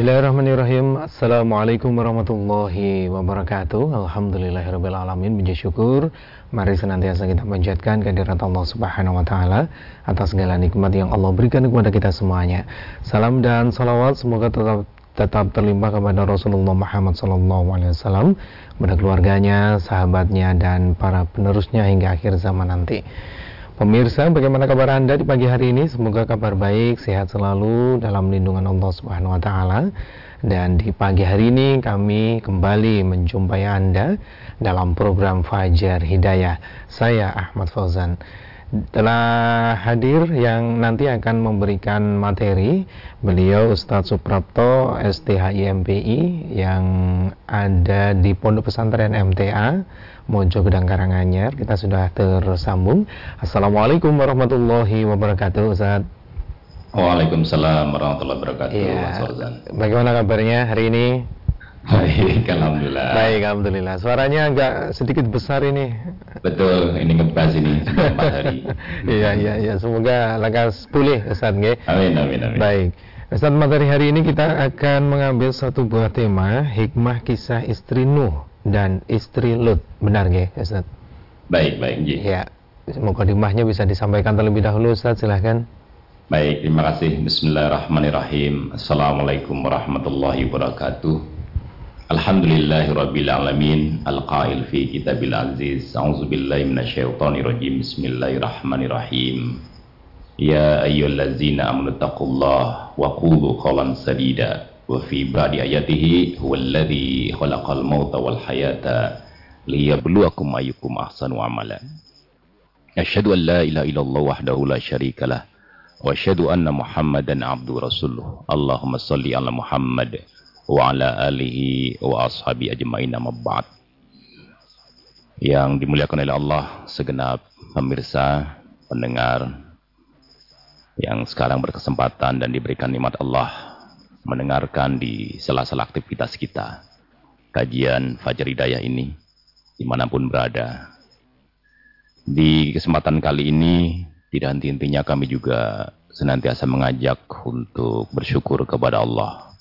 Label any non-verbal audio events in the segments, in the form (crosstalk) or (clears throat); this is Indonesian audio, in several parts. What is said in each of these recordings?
Bismillahirrahmanirrahim. Assalamualaikum warahmatullahi wabarakatuh. Alhamdulillahirrahmanirrahim Puji syukur. Mari senantiasa kita panjatkan kehadirat Allah subhanahu wa ta'ala Atas segala nikmat yang Allah berikan kepada kita semuanya. Salam dan salawat semoga tetap tetap terlimpah kepada Rasulullah Muhammad SAW kepada keluarganya, sahabatnya, dan para penerusnya hingga akhir zaman nanti. Pemirsa, bagaimana kabar Anda di pagi hari ini? Semoga kabar baik, sehat selalu dalam lindungan Allah Subhanahu wa taala. Dan di pagi hari ini kami kembali menjumpai Anda dalam program Fajar Hidayah. Saya Ahmad Fauzan telah hadir yang nanti akan memberikan materi beliau Ustadz Suprapto STHIMPI yang ada di Pondok Pesantren MTA Mojo Gedang Karanganyar. Kita sudah tersambung. Assalamualaikum warahmatullahi wabarakatuh, Ustaz. Waalaikumsalam warahmatullahi wabarakatuh, ya. Bagaimana kabarnya hari ini? Baik, alhamdulillah. Baik, alhamdulillah. Suaranya agak sedikit besar ini. Betul, ini ngebas ini empat hari. (laughs) Iya, iya, iya. Semoga lekas pulih, Ustaz. Amin, amin, amin. Baik. Ustaz, materi hari ini kita akan mengambil satu buah tema, hikmah kisah istri Nuh dan istri Lut. Benar nggih, Ustaz? Baik, baik, nggih. Ya. Mukadimahnya bisa disampaikan terlebih dahulu, Ustaz, silahkan. Baik, terima kasih. Bismillahirrahmanirrahim. Assalamualaikum warahmatullahi wabarakatuh. Alhamdulillahirabbil alamin al-qail fi kitabil aziz. A'udzu billahi minasyaitonir rajim. Bismillahirrahmanirrahim. Ya ayyuhallazina amanu taqullaha wa qulu qawlan sadida wa fi ba'di ayatihi huwallazi khalaqal mauta wal hayata liyabluwakum ayyukum ahsanu amala asyhadu an la ilaha illallah wahdahu la syarikalah wa asyhadu anna muhammadan abdu rasuluh Allahumma salli ala muhammad wa ala alihi wa ashabi ajma'in amma ba'd yang dimuliakan oleh Allah segenap pemirsa pendengar yang sekarang berkesempatan dan diberikan nikmat Allah mendengarkan di sela-sela aktivitas kita kajian Fajar Hidayah ini di mana pun berada. Di kesempatan kali ini tidak henti-hentinya kami juga senantiasa mengajak untuk bersyukur kepada Allah.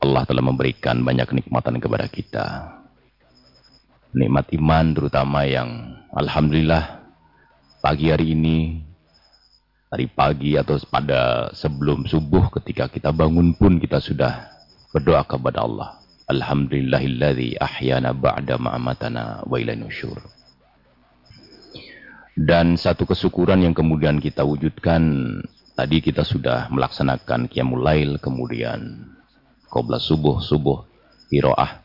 Allah telah memberikan banyak kenikmatan kepada kita. Nikmat iman terutama yang Alhamdulillah pagi hari ini Tadi pagi atau pada sebelum subuh ketika kita bangun pun kita sudah berdoa kepada Allah. Alhamdulillahilladzi ahyana ba'da ma'amatana wa nusyur. Dan satu kesyukuran yang kemudian kita wujudkan, tadi kita sudah melaksanakan qiyamul lail, kemudian qobla subuh, subuh, hiro'ah.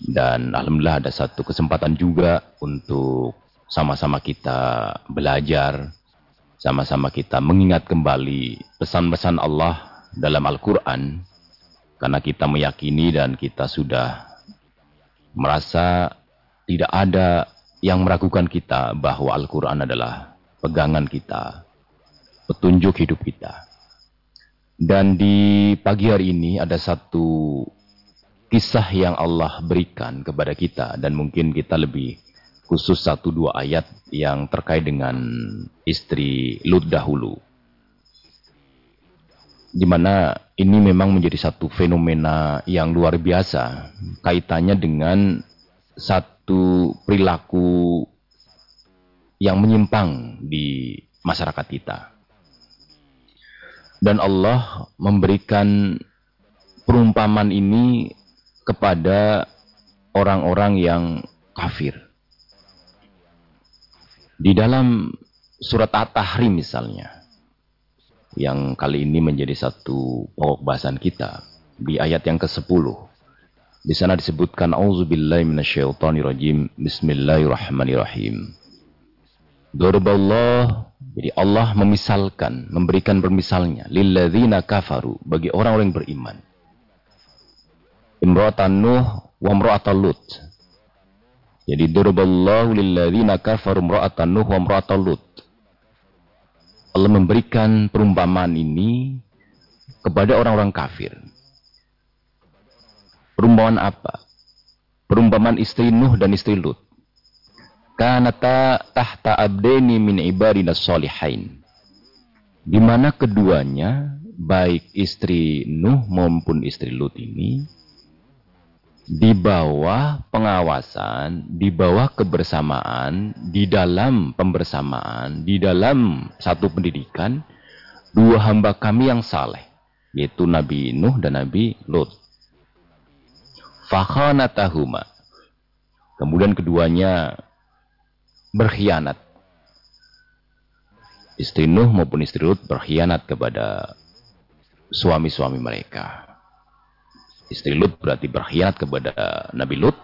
Dan Alhamdulillah ada satu kesempatan juga untuk sama-sama kita belajar, sama-sama kita mengingat kembali pesan-pesan Allah dalam Al-Quran karena kita meyakini dan kita sudah merasa tidak ada yang meragukan kita bahwa Al-Quran adalah pegangan kita, petunjuk hidup kita. Dan di pagi hari ini ada satu kisah yang Allah berikan kepada kita dan mungkin kita lebih khusus satu dua ayat yang terkait dengan istri Lut dahulu. Di mana ini memang menjadi satu fenomena yang luar biasa kaitannya dengan satu perilaku yang menyimpang di masyarakat kita. Dan Allah memberikan perumpamaan ini kepada orang-orang yang kafir. Di dalam surat At-Tahrim misalnya, yang kali ini menjadi satu pokok bahasan kita, di ayat yang ke-10. Di sana disebutkan auzubillahi minasyaitonirrajim. Bismillahirrahmanirrahim. Darballah jadi Allah memisalkan, memberikan permisalnya lilladzina kafaru bagi orang-orang yang beriman. Imra'atan Nuh wa Lut jadi daraballahu lilladzina kafaru imra'atan Nuh wa imra'atan Lut. Allah memberikan perumpamaan ini kepada orang-orang kafir. Perumpamaan apa? Perumpamaan istri Nuh dan istri Lut. Kanata tahta abdeni min ibadina solihain. Di mana keduanya baik istri Nuh maupun istri Lut ini di bawah pengawasan, di bawah kebersamaan, di dalam pembersamaan, di dalam satu pendidikan, dua hamba kami yang saleh, yaitu Nabi Nuh dan Nabi Lut. Fakhanatahuma. Kemudian keduanya berkhianat. Istri Nuh maupun istri Lut berkhianat kepada suami-suami mereka. Istri Lut berarti berkhianat kepada Nabi Lut.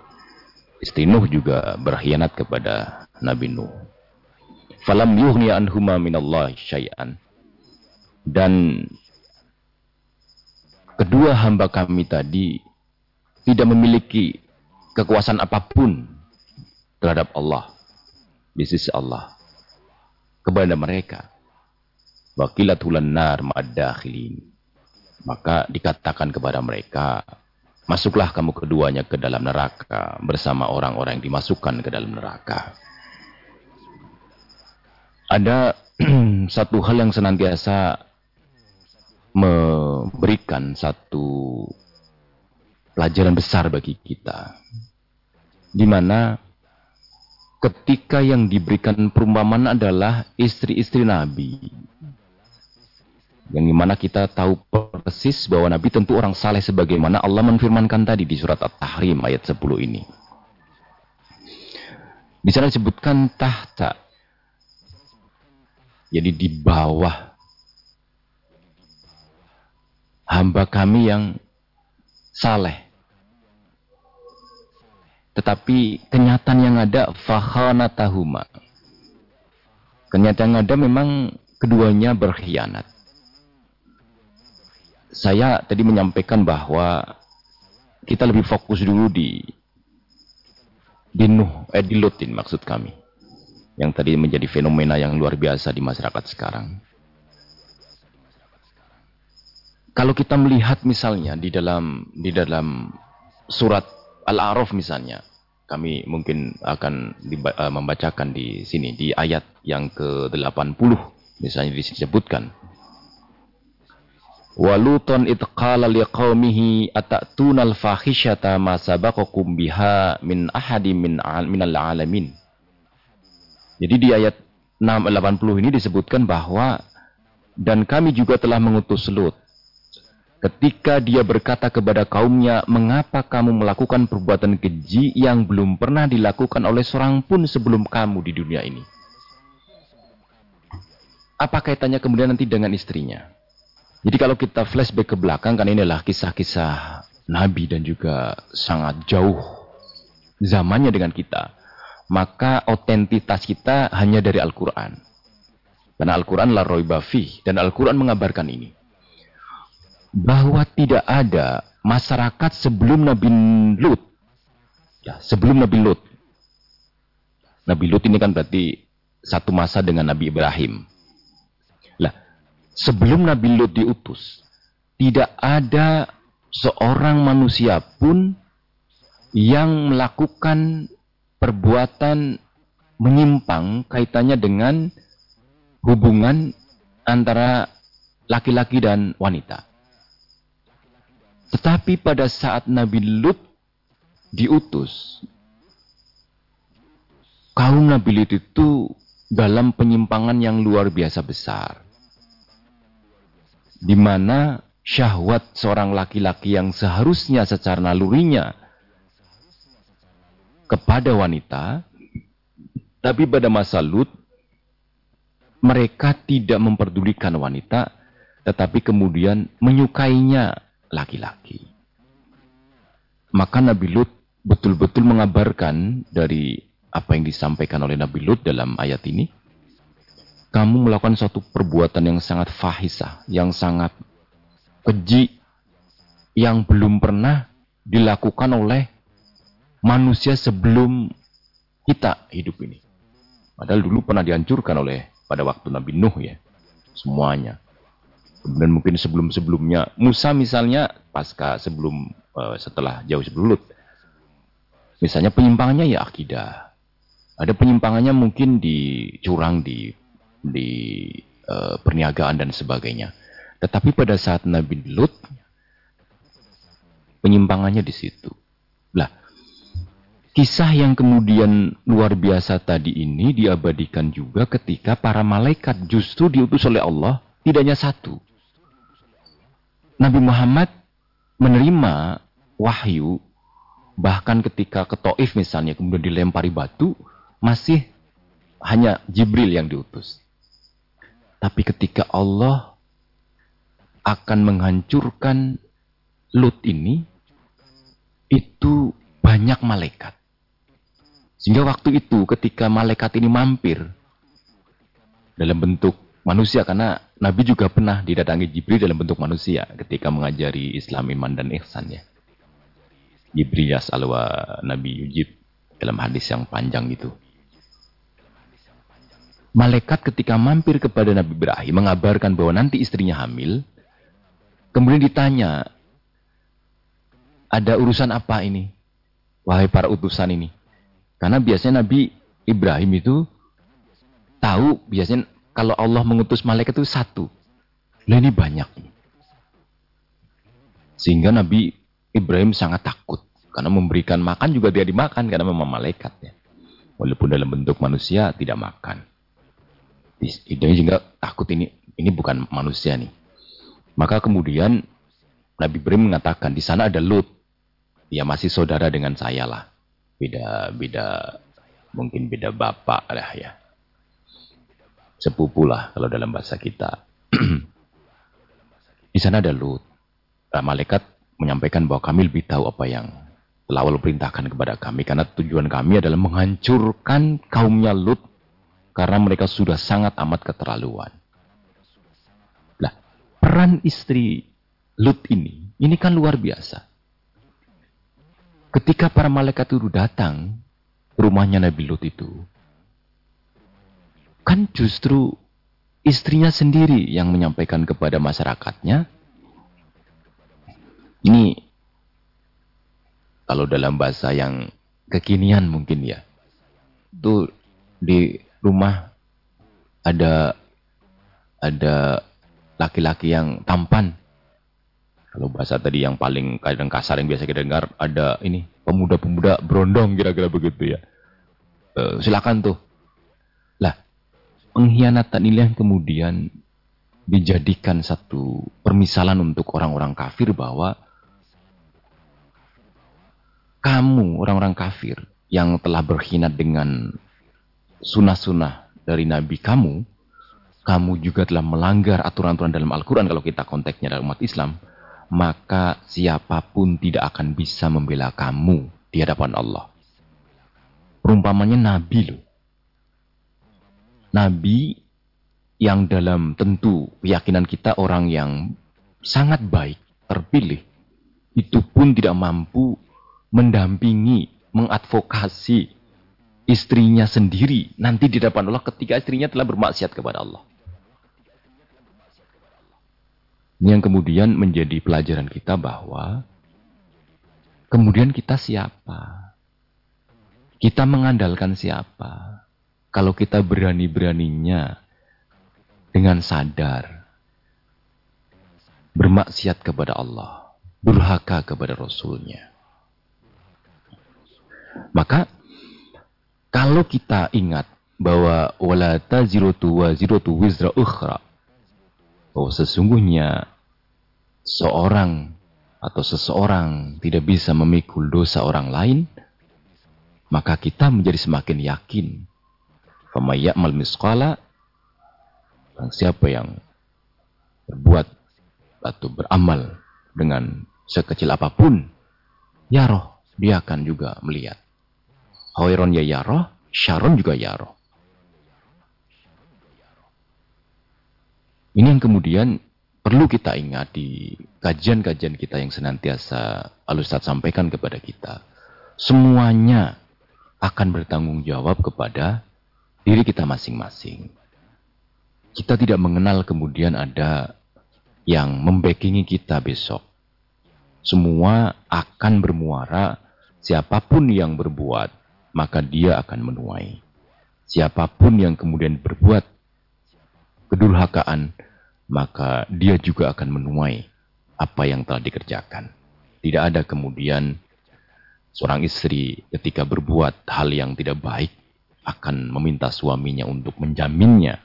Istri Nuh juga berkhianat kepada Nabi Nuh. Falam yuhni anhuma minallahi syai'an. Dan kedua hamba kami tadi tidak memiliki kekuasaan apa pun terhadap Allah. Di sisi Allah. Kepada mereka. Wakilat hulan nar ma'adakhilin. Maka dikatakan kepada mereka, masuklah kamu keduanya ke dalam neraka bersama orang-orang yang dimasukkan ke dalam neraka. Ada (clears throat) satu hal yang senantiasa memberikan satu pelajaran besar bagi kita. Di mana ketika yang diberikan perumpamaan adalah istri-istri Nabi. Yang di mana kita tahu persis bahwa Nabi tentu orang saleh sebagaimana Allah menfirmankan tadi di surat At-Tahrim ayat 10 ini. Di sana disebutkan tahta. Jadi di bawah hamba kami yang saleh. Tetapi kenyataan yang ada tahuma. Kenyataan yang ada memang keduanya berkhianat saya tadi menyampaikan bahwa kita lebih fokus dulu di di Nuh, eh di Lutin maksud kami. Yang tadi menjadi fenomena yang luar biasa di masyarakat sekarang. Kalau kita melihat misalnya di dalam di dalam surat Al-A'raf misalnya, kami mungkin akan eh, membacakan di sini di ayat yang ke-80 misalnya disebutkan Waluton itqala liqaumihi atatuna al-fahisyata ma sabaqakum biha min ahadi min minal alamin. Jadi di ayat 680 ini disebutkan bahwa dan kami juga telah mengutus Lut ketika dia berkata kepada kaumnya, "Mengapa kamu melakukan perbuatan keji yang belum pernah dilakukan oleh seorang pun sebelum kamu di dunia ini?" Apa kaitannya kemudian nanti dengan istrinya? Jadi kalau kita flashback ke belakang, kan inilah kisah-kisah Nabi dan juga sangat jauh zamannya dengan kita. Maka otentitas kita hanya dari Al-Quran. Karena Al-Quran la roibafi. Dan Al-Quran mengabarkan ini. Bahwa tidak ada masyarakat sebelum Nabi Lut. Ya, sebelum Nabi Lut. Nabi Lut ini kan berarti satu masa dengan Nabi Ibrahim sebelum Nabi Lut diutus, tidak ada seorang manusia pun yang melakukan perbuatan menyimpang kaitannya dengan hubungan antara laki-laki dan wanita. Tetapi pada saat Nabi Lut diutus, kaum Nabi Lut itu dalam penyimpangan yang luar biasa besar di mana syahwat seorang laki-laki yang seharusnya secara nalurinya kepada wanita, tapi pada masa Lut mereka tidak memperdulikan wanita, tetapi kemudian menyukainya laki-laki. Maka Nabi Lut betul-betul mengabarkan dari apa yang disampaikan oleh Nabi Lut dalam ayat ini kamu melakukan suatu perbuatan yang sangat fahisah, yang sangat keji, yang belum pernah dilakukan oleh manusia sebelum kita hidup ini. Padahal dulu pernah dihancurkan oleh pada waktu Nabi Nuh ya. Semuanya. Kemudian mungkin sebelum-sebelumnya Musa misalnya pasca sebelum uh, setelah jauh sebelum Lut. Misalnya penyimpangannya ya akidah. Ada penyimpangannya mungkin di curang di di uh, perniagaan dan sebagainya. Tetapi pada saat Nabi Lut, penyimpangannya di situ. Lah, kisah yang kemudian luar biasa tadi ini diabadikan juga ketika para malaikat justru diutus oleh Allah tidak hanya satu. Nabi Muhammad menerima wahyu bahkan ketika ke Taif misalnya kemudian dilempari batu masih hanya Jibril yang diutus. Tapi ketika Allah akan menghancurkan Lut ini, itu banyak malaikat. Sehingga waktu itu ketika malaikat ini mampir dalam bentuk manusia, karena Nabi juga pernah didatangi Jibril dalam bentuk manusia ketika mengajari Islam, iman, dan ihsan ya. Jibril alwa Nabi Yujib dalam hadis yang panjang itu. Malaikat ketika mampir kepada Nabi Ibrahim mengabarkan bahwa nanti istrinya hamil. Kemudian ditanya, ada urusan apa ini? Wahai para utusan ini. Karena biasanya Nabi Ibrahim itu tahu biasanya kalau Allah mengutus malaikat itu satu. Nah ini banyak. Sehingga Nabi Ibrahim sangat takut. Karena memberikan makan juga dia dimakan karena memang malaikat. Ya. Walaupun dalam bentuk manusia tidak makan. Idenya juga takut ini ini bukan manusia nih. Maka kemudian Nabi Ibrahim mengatakan di sana ada Lut. Ya masih saudara dengan saya lah. Beda beda mungkin beda bapak lah ya. Sepupu lah kalau dalam bahasa kita. (clears throat) di sana ada Lut. Nah, malaikat menyampaikan bahwa kami lebih tahu apa yang telah Allah perintahkan kepada kami. Karena tujuan kami adalah menghancurkan kaumnya Lut karena mereka sudah sangat amat keterlaluan. Nah, peran istri Lut ini, ini kan luar biasa. Ketika para malaikat itu datang rumahnya Nabi Lut itu, kan justru istrinya sendiri yang menyampaikan kepada masyarakatnya, ini kalau dalam bahasa yang kekinian mungkin ya, itu di rumah ada ada laki-laki yang tampan. Kalau bahasa tadi yang paling kadang kasar yang biasa kita dengar ada ini pemuda-pemuda berondong kira-kira begitu ya. E, silakan tuh. Lah, pengkhianatan ini yang kemudian dijadikan satu permisalan untuk orang-orang kafir bahwa kamu orang-orang kafir yang telah berkhianat dengan sunnah-sunnah dari Nabi kamu, kamu juga telah melanggar aturan-aturan dalam Al-Quran kalau kita konteksnya dalam umat Islam, maka siapa pun tidak akan bisa membela kamu di hadapan Allah. Perumpamannya Nabi loh. Nabi yang dalam tentu keyakinan kita orang yang sangat baik, terpilih, itu pun tidak mampu mendampingi, mengadvokasi istrinya sendiri nanti di depan Allah ketika istrinya telah bermaksiat kepada Allah. Ini yang kemudian menjadi pelajaran kita bahwa kemudian kita siapa? Kita mengandalkan siapa? Kalau kita berani-beraninya dengan sadar bermaksiat kepada Allah, durhaka kepada Rasulnya. Maka kalau kita ingat bahwa wala tazirutu wa zirutu wizra ukhra. Bahwa sesungguhnya seorang atau seseorang tidak bisa memikul dosa orang lain, maka kita menjadi semakin yakin. Famayyamal misqala siapa yang berbuat atau beramal dengan sekecil apa pun, ya roh, dia akan juga melihat. Hoiron ya yaroh, Sharon juga yaroh. Ini yang kemudian perlu kita ingat di kajian-kajian kita yang senantiasa Alustad sampaikan kepada kita. Semuanya akan bertanggung jawab kepada diri kita masing-masing. Kita tidak mengenal kemudian ada yang membackingi kita besok. Semua akan bermuara siapa pun yang berbuat maka dia akan menuai. Siapa pun yang kemudian berbuat kedurhakaan, maka dia juga akan menuai apa yang telah dikerjakan. Tidak ada kemudian seorang istri ketika berbuat hal yang tidak baik akan meminta suaminya untuk menjaminnya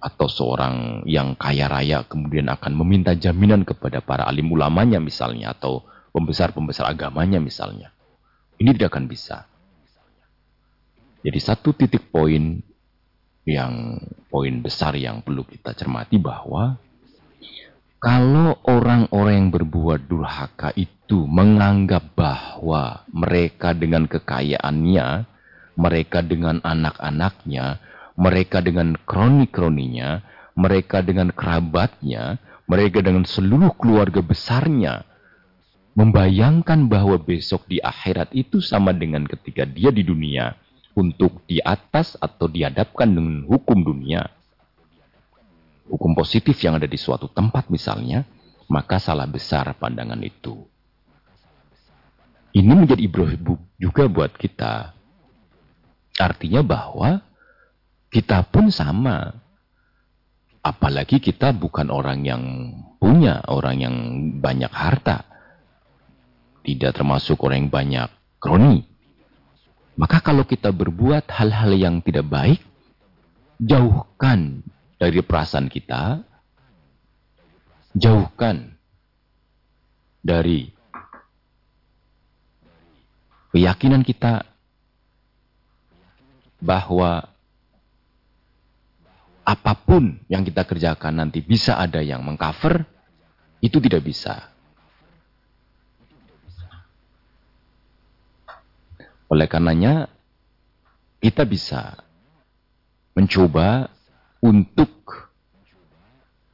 atau seorang yang kaya raya kemudian akan meminta jaminan kepada para alim ulamanya misalnya atau pembesar-pembesar agamanya misalnya. Ini tidak akan bisa. Jadi satu titik poin yang poin besar yang perlu kita cermati bahwa kalau orang-orang yang berbuat durhaka itu menganggap bahwa mereka dengan kekayaannya, mereka dengan anak-anaknya, mereka dengan kroni-kroninya, mereka dengan kerabatnya, mereka dengan seluruh keluarga besarnya, membayangkan bahwa besok di akhirat itu sama dengan ketika dia di dunia untuk di atas atau dihadapkan dengan hukum dunia, hukum positif yang ada di suatu tempat misalnya, maka salah besar pandangan itu. Ini menjadi ibrahim juga buat kita. Artinya bahwa kita pun sama. Apalagi kita bukan orang yang punya, orang yang banyak harta. Tidak termasuk orang yang banyak kroni. Maka kalau kita berbuat hal-hal yang tidak baik, jauhkan dari perasaan kita, jauhkan dari keyakinan kita bahwa apa pun yang kita kerjakan nanti bisa ada yang mengcover, itu tidak bisa. Oleh karenanya, kita bisa mencoba untuk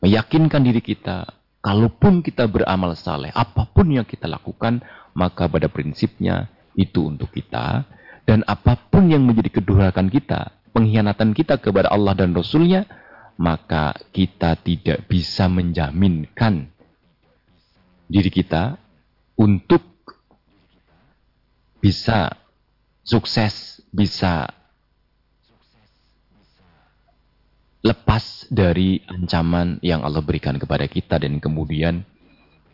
meyakinkan diri kita, kalaupun kita beramal saleh, apa pun yang kita lakukan, maka pada prinsipnya itu untuk kita, dan apa pun yang menjadi kedurakan kita, pengkhianatan kita kepada Allah dan Rasulnya, maka kita tidak bisa menjaminkan diri kita untuk bisa sukses bisa lepas dari ancaman yang Allah berikan kepada kita dan kemudian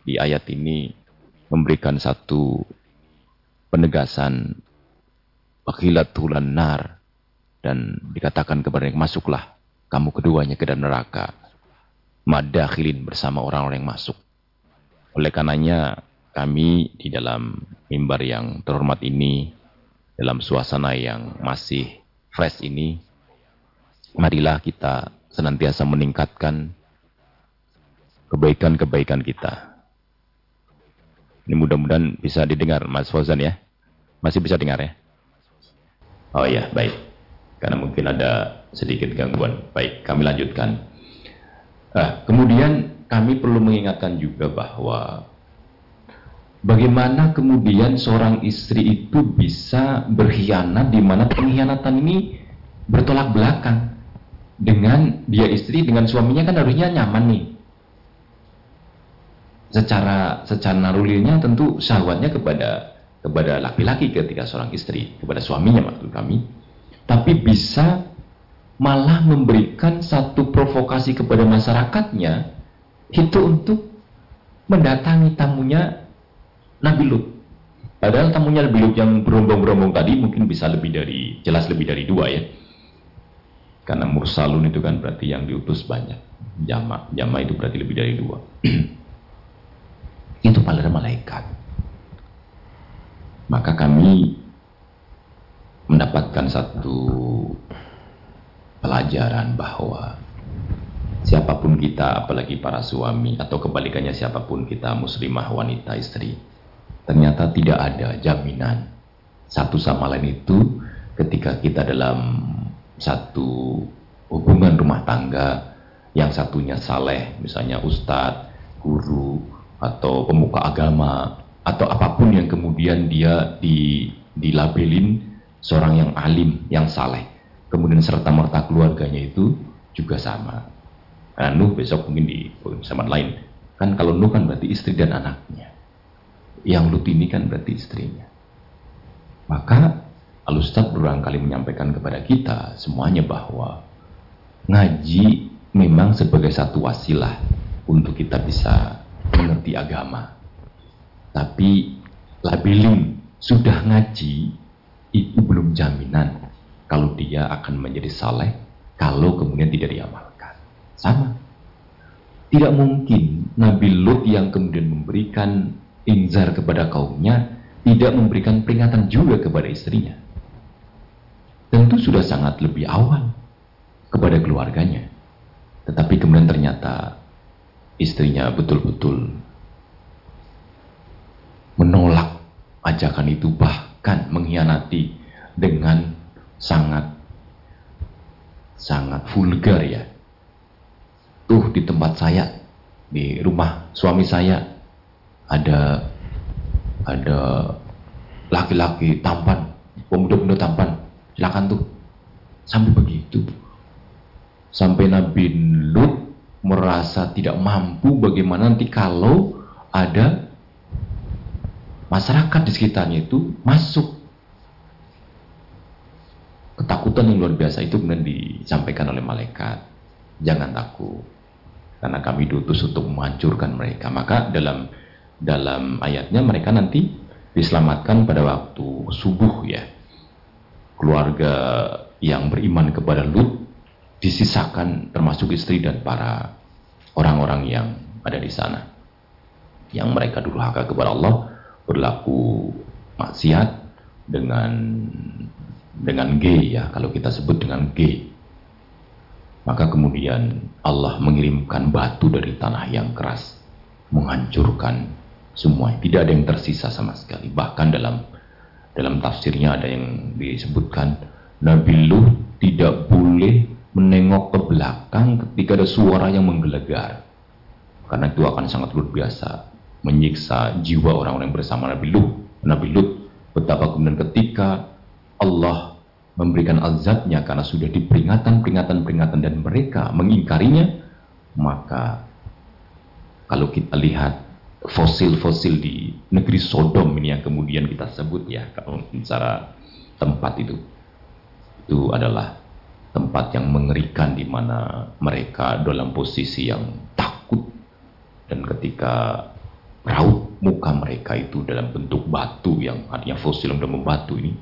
di ayat ini memberikan satu penegasan. Tulan nar dan dikatakan kepada yang masuklah kamu keduanya ke dalam neraka. Madakhilin bersama orang-orang yang masuk. Oleh karenanya kami di dalam mimbar yang terhormat ini dalam suasana yang masih fresh ini, marilah kita senantiasa meningkatkan kebaikan-kebaikan kita. Ini mudah-mudahan bisa didengar Mas Fauzan ya. Masih bisa dengar ya? Oh iya, baik. Karena mungkin ada sedikit gangguan. Baik, kami lanjutkan. Nah, kemudian kami perlu mengingatkan juga bahwa Bagaimana kemudian seorang istri itu bisa berkhianat di mana pengkhianatan ini bertolak belakang dengan dia istri dengan suaminya kan harusnya nyaman nih. Secara secara narulinya tentu syahwatnya kepada kepada laki-laki ketika seorang istri kepada suaminya maksud kami. Tapi bisa malah memberikan satu provokasi kepada masyarakatnya itu untuk mendatangi tamunya Nabi Lut. Padahal tamunya Nabi Lut yang berombong-berombong tadi mungkin bisa lebih dari, jelas lebih dari dua ya. Karena mursalun itu kan berarti yang diutus banyak. Jama, jama itu berarti lebih dari dua. (clears throat) itu para malaikat. Maka kami mendapatkan satu pelajaran bahwa siapa pun kita, apalagi para suami, atau kebalikannya siapa pun kita, muslimah, wanita, istri, ternyata tidak ada jaminan satu sama lain itu ketika kita dalam satu hubungan rumah tangga yang satunya saleh misalnya ustadz, guru atau pemuka agama atau apa pun yang kemudian dia di dilabelin seorang yang alim, yang saleh. Kemudian serta merta keluarganya itu juga sama. Nah, Nuh besok mungkin di sama lain. Kan kalau Nuh kan berarti istri dan anaknya yang Lut ini kan berarti istrinya. Maka Al-Ustaz berulang kali menyampaikan kepada kita semuanya bahwa ngaji memang sebagai satu wasilah untuk kita bisa mengerti agama. Tapi labeling sudah ngaji itu belum jaminan kalau dia akan menjadi saleh kalau kemudian tidak diamalkan. Sama. Tidak mungkin Nabi Lut yang kemudian memberikan inzar kepada kaumnya tidak memberikan peringatan juga kepada istrinya. Tentu sudah sangat lebih awal kepada keluarganya. Tetapi kemudian ternyata istrinya betul-betul menolak ajakan itu bahkan mengkhianati dengan sangat sangat vulgar ya. Tuh di tempat saya di rumah suami saya ada ada laki-laki tampan, pemuda-pemuda tampan, silakan tuh. Sampai begitu. Sampai Nabi Lut merasa tidak mampu bagaimana nanti kalau ada masyarakat di sekitarnya itu masuk ketakutan yang luar biasa itu kemudian disampaikan oleh malaikat jangan takut karena kami diutus untuk menghancurkan mereka maka dalam dalam ayatnya mereka nanti diselamatkan pada waktu subuh ya. Keluarga yang beriman kepada Lut disisakan termasuk istri dan para orang-orang yang ada di sana. Yang mereka durhaka kepada Allah berlaku maksiat dengan dengan G ya, kalau kita sebut dengan G. Maka kemudian Allah mengirimkan batu dari tanah yang keras, menghancurkan semua. Tidak ada yang tersisa sama sekali. Bahkan dalam dalam tafsirnya ada yang disebutkan Nabi Lut tidak boleh menengok ke belakang ketika ada suara yang menggelegar. Karena itu akan sangat luar biasa menyiksa jiwa orang-orang yang bersama Nabi Lut. Nabi Lut betapa kemudian ketika Allah memberikan azabnya karena sudah diperingatan, peringatan, peringatan dan mereka mengingkarinya, maka kalau kita lihat fosil-fosil di negeri Sodom ini yang kemudian kita sebut ya kalau bicara tempat itu itu adalah tempat yang mengerikan di mana mereka dalam posisi yang takut dan ketika raut muka mereka itu dalam bentuk batu yang artinya fosil yang membatu ini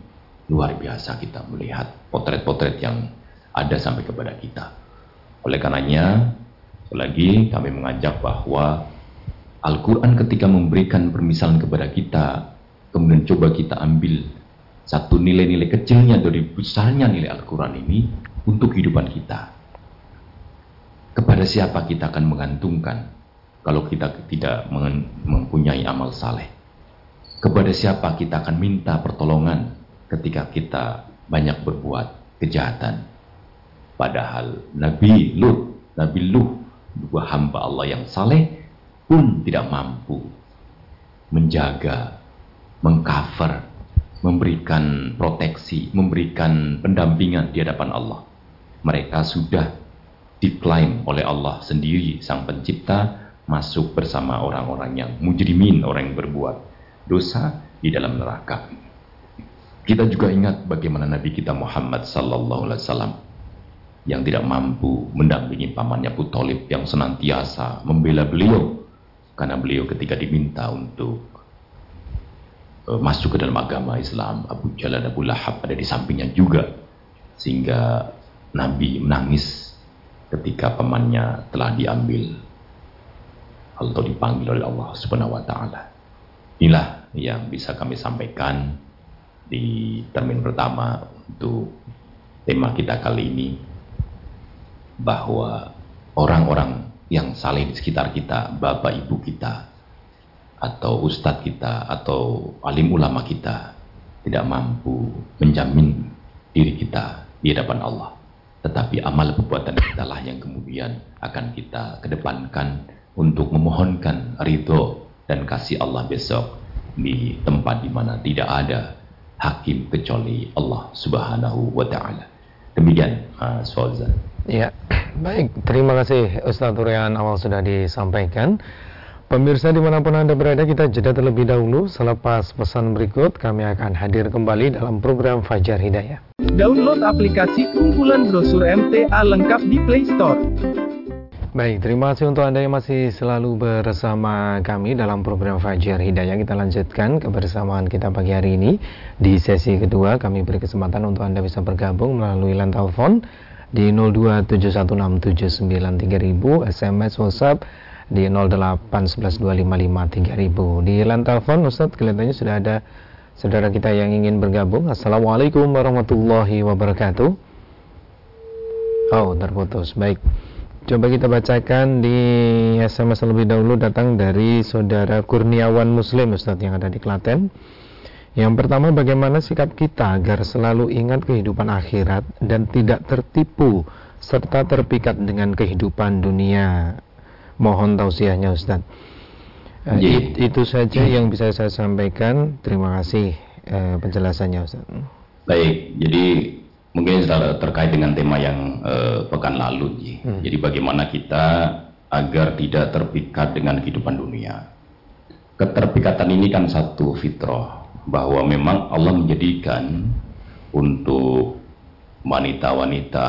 luar biasa kita melihat potret-potret yang ada sampai kepada kita. Oleh karenanya, lagi kami mengajak bahwa Al-Quran ketika memberikan permisalan kepada kita, kemudian coba kita ambil satu nilai-nilai kecilnya dari besarnya nilai Al-Quran ini untuk kehidupan kita. Kepada siapa kita akan mengantungkan kalau kita tidak mempunyai amal saleh? Kepada siapa kita akan minta pertolongan ketika kita banyak berbuat kejahatan. Padahal Nabi Lut, Nabi Lut, dua hamba Allah yang saleh pun tidak mampu menjaga, mengcover, memberikan proteksi, memberikan pendampingan di hadapan Allah. Mereka sudah diklaim oleh Allah sendiri, Sang Pencipta, masuk bersama orang-orang yang mujrimin, orang yang berbuat dosa di dalam neraka. Kita juga ingat bagaimana Nabi kita Muhammad sallallahu alaihi wasallam yang tidak mampu mendampingi pamannya Abu Talib yang senantiasa membela beliau karena beliau ketika diminta untuk uh, masuk ke dalam agama Islam Abu Jalal Abu Lahab ada di sampingnya juga sehingga Nabi menangis ketika pamannya telah diambil atau dipanggil oleh Allah Subhanahu wa taala. Inilah yang bisa kami sampaikan di termin pertama untuk tema kita kali ini bahwa orang-orang yang saling di sekitar kita, bapak ibu kita, atau ustadz kita, atau alim ulama kita, tidak mampu menjamin diri kita di hadapan Allah. Tetapi amal perbuatan kita lah yang kemudian akan kita kedepankan untuk memohonkan ridho dan kasih Allah besok di tempat di mana tidak ada hakim kecuali Allah Subhanahu wa taala. Demikian uh, Fauzan. Ya, (clears throat) baik. Terima kasih Ustaz Turian awal sudah disampaikan. Pemirsa di mana pun Anda berada, kita jeda terlebih dahulu. Selepas pesan berikut, kami akan hadir kembali dalam program Fajar Hidayah. Download aplikasi kumpulan brosur MTA lengkap di Play Store. Baik, terima kasih untuk Anda yang masih selalu bersama kami dalam program Fajar Hidayah. Kita lanjutkan kebersamaan kita pagi hari ini. Di sesi kedua, kami beri kesempatan untuk Anda bisa bergabung melalui line telepon di 02716793000, SMS WhatsApp di 08112553000. Di line telepon, Ustaz, kelihatannya sudah ada saudara kita yang ingin bergabung. Assalamualaikum warahmatullahi wabarakatuh. Oh, terputus. Baik. Coba kita bacakan di SMS lebih dahulu datang dari saudara Kurniawan Muslim Ustadz yang ada di Klaten. Yang pertama bagaimana sikap kita agar selalu ingat kehidupan akhirat dan tidak tertipu serta terpikat dengan kehidupan dunia. Mohon tausiahnya Ustadz. Uh, it, itu saja yang bisa saya sampaikan. Terima kasih uh, penjelasannya Ustadz. Baik, jadi mungkin terkait dengan tema yang uh, pekan lalu. Hmm. Jadi bagaimana kita agar tidak terpikat dengan kehidupan dunia. Keterpikatan ini kan satu fitrah bahwa memang Allah menjadikan untuk wanita-wanita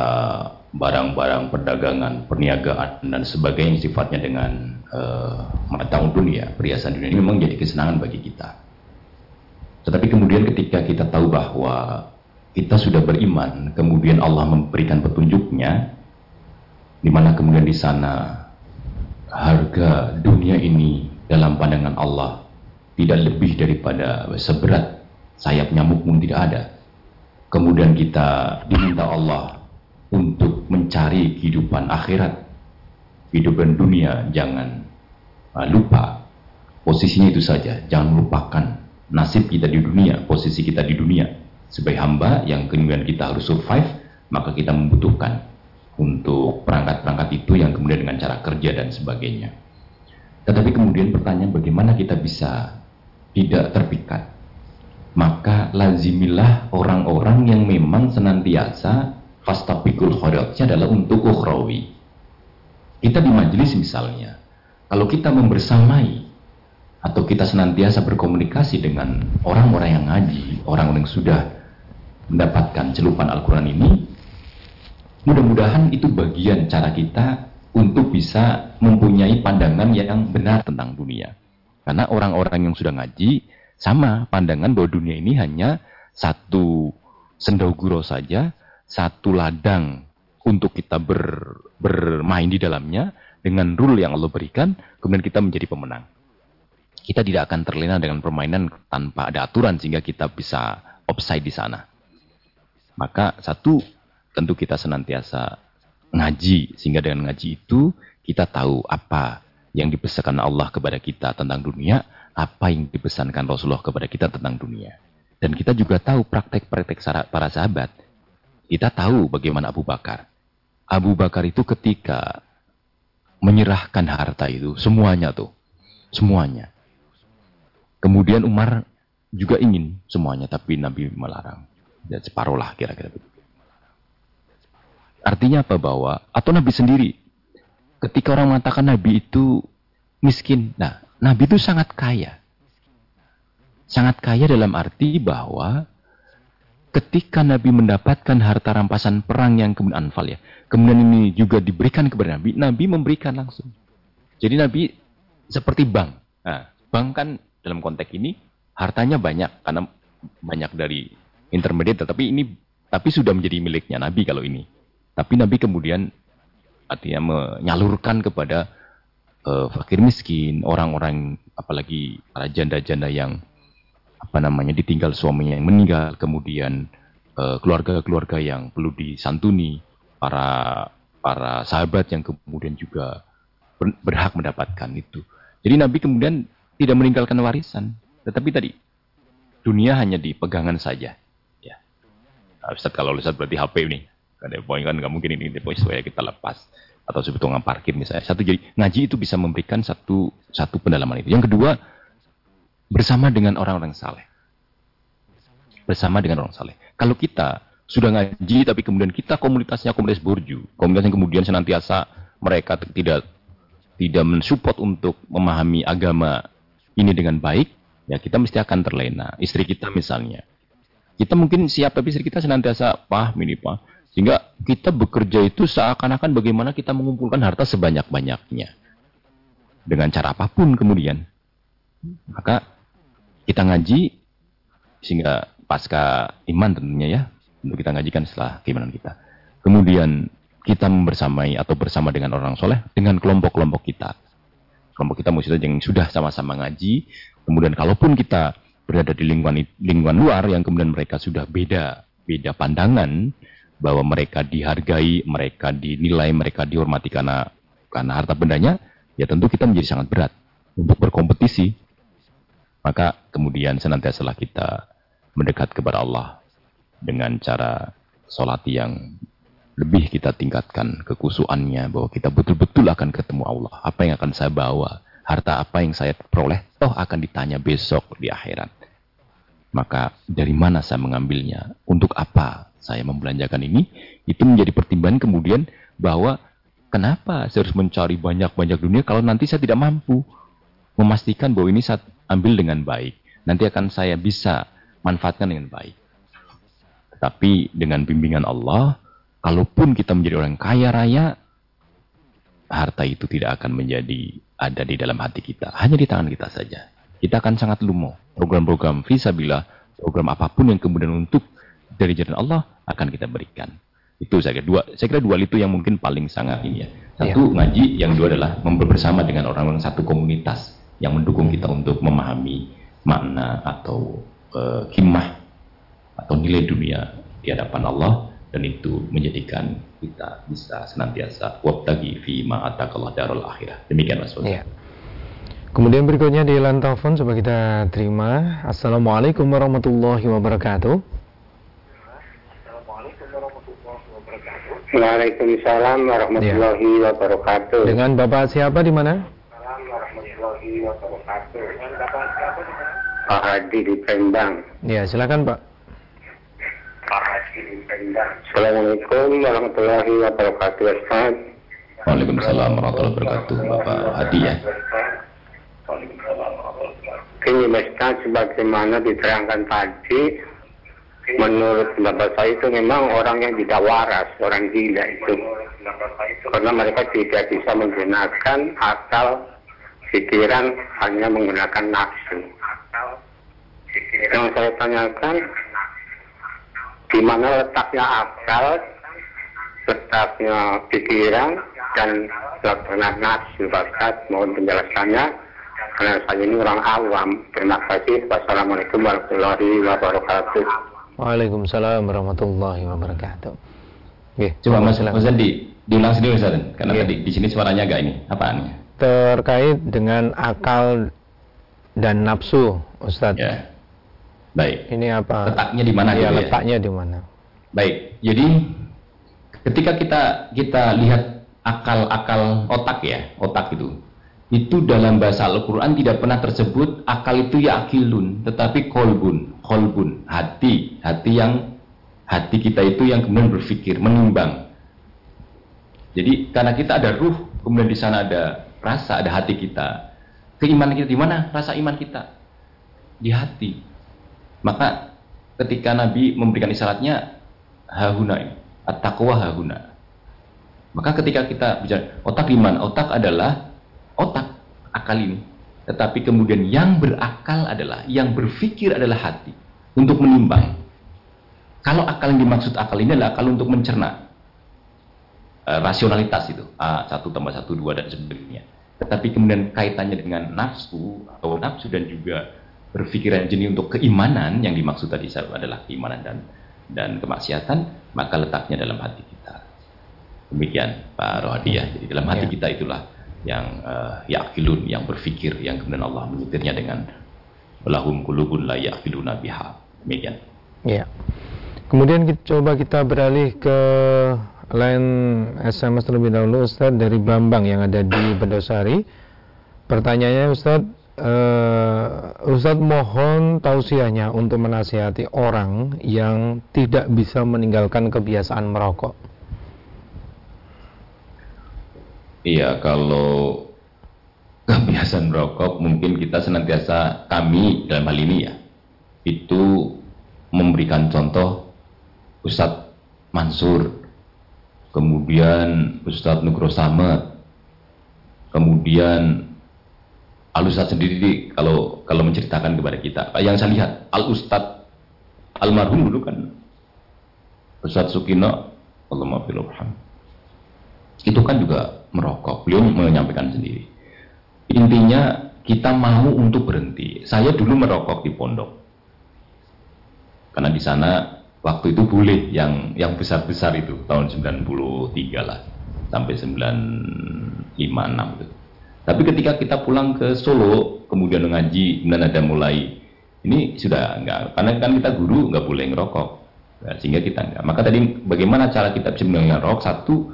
barang-barang perdagangan, perniagaan dan sebagainya sifatnya dengan uh, mata dunia, perhiasan dunia ini memang jadi kesenangan bagi kita. Tetapi kemudian ketika kita tahu bahwa kita sudah beriman, kemudian Allah memberikan petunjuknya, di mana kemudian di sana harga dunia ini dalam pandangan Allah tidak lebih daripada seberat sayap nyamuk pun tidak ada. Kemudian kita diminta Allah untuk mencari kehidupan akhirat, kehidupan dunia, jangan uh, lupa. Posisinya itu saja, jangan lupakan nasib kita di dunia, posisi kita di dunia sebagai hamba yang kemudian kita harus survive, maka kita membutuhkan untuk perangkat-perangkat itu yang kemudian dengan cara kerja dan sebagainya. Tetapi kemudian pertanyaan bagaimana kita bisa tidak terpikat? Maka lazimilah orang-orang yang memang senantiasa fastabikul khairatnya adalah untuk ukhrawi. Kita di majelis misalnya, kalau kita membersamai atau kita senantiasa berkomunikasi dengan orang-orang yang ngaji, orang-orang yang sudah mendapatkan celupan Al-Quran ini, mudah-mudahan itu bagian cara kita untuk bisa mempunyai pandangan yang benar tentang dunia. Karena orang-orang yang sudah ngaji, sama pandangan bahwa dunia ini hanya satu sendoguro saja, satu ladang untuk kita ber, bermain di dalamnya dengan rule yang Allah berikan, kemudian kita menjadi pemenang. Kita tidak akan terlena dengan permainan tanpa ada aturan sehingga kita bisa offside di sana. Maka satu, tentu kita senantiasa ngaji. Sehingga dengan ngaji itu kita tahu apa yang dipesankan Allah kepada kita tentang dunia, apa yang dipesankan Rasulullah kepada kita tentang dunia. Dan kita juga tahu praktek-praktek para sahabat. Kita tahu bagaimana Abu Bakar. Abu Bakar itu ketika menyerahkan harta itu, semuanya tuh. Semuanya. Kemudian Umar juga ingin semuanya, tapi Nabi melarang ya separuh lah kira-kira. Artinya apa bahwa atau Nabi sendiri ketika orang mengatakan Nabi itu miskin, nah Nabi itu sangat kaya. Sangat kaya dalam arti bahwa ketika Nabi mendapatkan harta rampasan perang yang kemudian anfal ya, kemudian ini juga diberikan kepada Nabi, Nabi memberikan langsung. Jadi Nabi seperti bank. Nah, bank kan dalam konteks ini hartanya banyak karena banyak dari intermediate tapi ini tapi sudah menjadi miliknya Nabi kalau ini. Tapi Nabi kemudian artinya menyalurkan kepada uh, fakir miskin, orang-orang apalagi para janda-janda yang apa namanya ditinggal suaminya yang meninggal, kemudian eh, keluarga-keluarga uh, yang perlu disantuni, para para sahabat yang kemudian juga berhak mendapatkan itu. Jadi Nabi kemudian tidak meninggalkan warisan, tetapi tadi dunia hanya di pegangan saja. Ustaz kalau Ustaz berarti HP ini. Kan poin kan nggak mungkin ini poin supaya kita lepas atau sebetulnya parkir misalnya. Satu jadi ngaji itu bisa memberikan satu satu pendalaman itu. Yang kedua bersama dengan orang-orang saleh. Bersama dengan orang saleh. Kalau kita sudah ngaji tapi kemudian kita komunitasnya komunitas burju, komunitas yang kemudian senantiasa mereka tidak tidak mensupport untuk memahami agama ini dengan baik, ya kita mesti akan terlena. Istri kita misalnya, kita mungkin siap tapi kita senantiasa paham ini pak. Sehingga kita bekerja itu seakan-akan bagaimana kita mengumpulkan harta sebanyak-banyaknya. Dengan cara apa pun kemudian. Maka kita ngaji sehingga pasca iman tentunya ya. Untuk kita ngajikan setelah keimanan kita. Kemudian kita membersamai atau bersama dengan orang soleh dengan kelompok-kelompok kita. Kelompok kita maksudnya yang sudah sama-sama ngaji. Kemudian kalaupun kita berada di lingkungan lingkungan luar yang kemudian mereka sudah beda beda pandangan bahwa mereka dihargai, mereka dinilai, mereka dihormati karena karena harta bendanya, ya tentu kita menjadi sangat berat untuk berkompetisi. Maka kemudian senantiasa kita mendekat kepada Allah dengan cara sholat yang lebih kita tingkatkan kekusuannya bahwa kita betul-betul akan ketemu Allah. Apa yang akan saya bawa, harta apa yang saya peroleh, toh akan ditanya besok di akhirat. Maka dari mana saya mengambilnya? Untuk apa saya membelanjakan ini? Itu menjadi pertimbangan kemudian bahwa kenapa saya harus mencari banyak-banyak dunia kalau nanti saya tidak mampu memastikan bahwa ini saya ambil dengan baik. Nanti akan saya bisa manfaatkan dengan baik. Tetapi dengan bimbingan Allah, kalaupun kita menjadi orang kaya raya, harta itu tidak akan menjadi ada di dalam hati kita. Hanya di tangan kita saja kita akan sangat lumo. Program-program visabila, program apa pun yang kemudian untuk dari jalan Allah akan kita berikan. Itu saya kira dua, saya kira dua itu yang mungkin paling sangat ini ya. Satu ya. ngaji, yang dua adalah bersama dengan orang-orang satu komunitas yang mendukung kita untuk memahami makna atau uh, atau nilai dunia di hadapan Allah dan itu menjadikan kita bisa senantiasa wabtagi fi ma'atakallah darul akhirah. Demikian Mas Ya. Kemudian berikutnya di line telepon coba kita terima. Assalamualaikum warahmatullahi wabarakatuh. Waalaikumsalam warahmatullahi ya. wabarakatuh. Dengan Bapak siapa di mana? Pak Hadi di Pendang. Ya, silakan Pak. Pak Hadi di Pendang. Assalamualaikum warahmatullahi wabarakatuh, Ustaz. Waalaikumsalam warahmatullahi wabarakatuh, Bapak Hadi ya. Ini Ustaz sebagaimana diterangkan tadi menurut pendapat saya itu memang orang yang tidak waras, orang gila itu. Karena mereka tidak bisa menggunakan akal pikiran hanya menggunakan nafsu. Yang saya tanyakan, di mana letaknya akal, letaknya pikiran, dan letaknya nafsu, Pak Mohon penjelasannya karena saya ini orang awam. Terima kasih. Wassalamualaikum warahmatullahi wabarakatuh. Waalaikumsalam warahmatullahi wabarakatuh. Oke, coba Mas, Mas Andi, diulang sendiri Ustaz. Karena Oke. tadi di sini suaranya agak ini. Apaan? Terkait dengan akal dan nafsu, Ustaz. Ya. Baik. Ini apa? Letaknya di mana? Ya, gitu letaknya ya? di mana? Baik. Jadi ketika kita kita lihat akal-akal otak ya, otak itu itu dalam bahasa Al-Quran tidak pernah tersebut akal itu ya akilun, tetapi kolbun, kolbun, hati, hati yang hati kita itu yang kemudian berpikir, menimbang. Jadi karena kita ada ruh, kemudian di sana ada rasa, ada hati kita. Keimanan kita di mana? Rasa iman kita di hati. Maka ketika Nabi memberikan isyaratnya hahuna, at-taqwa hahuna. Maka ketika kita bicara otak iman, otak adalah otak akal ini. Tetapi kemudian yang berakal adalah, yang berpikir adalah hati. Untuk menimbang. Kalau akal yang dimaksud akal ini adalah akal untuk mencerna. E, rasionalitas itu. A, satu tambah satu, dua, dan sebagainya. Tetapi kemudian kaitannya dengan nafsu, atau nafsu dan juga berpikiran jenis untuk keimanan, yang dimaksud tadi adalah keimanan dan dan kemaksiatan, maka letaknya dalam hati kita. Demikian Pak Rohadiah. Jadi dalam hati ya. kita itulah yang uh, yakilun, yang berfikir, yang kemudian Allah menyetirnya dengan lahum kulubun la yakiluna biha. Demikian. Ya. Kemudian kita, coba kita beralih ke lain SMS terlebih dahulu Ustaz dari Bambang yang ada di Bedosari. Pertanyaannya Ustaz, uh, Ustaz mohon tausiahnya untuk menasihati orang yang tidak bisa meninggalkan kebiasaan merokok. Iya, kalau kebiasaan merokok mungkin kita senantiasa kami dalam hal ini ya itu memberikan contoh Ustadz Mansur kemudian Ustadz Nugro Samad, kemudian Al Ustadz sendiri kalau kalau menceritakan kepada kita, yang saya lihat Al Ustadz almarhum dulu kan Ustadz Sukino, Allah itu kan juga merokok, beliau menyampaikan sendiri. Intinya kita mau untuk berhenti. Saya dulu merokok di pondok, karena di sana waktu itu boleh yang yang besar-besar itu tahun 93 lah sampai 956 itu. Tapi ketika kita pulang ke Solo, kemudian ngaji, kemudian ada mulai ini sudah enggak, karena kan kita guru nggak boleh ngerokok, nah, sehingga kita enggak. Maka tadi bagaimana cara kita bisa rokok? Satu,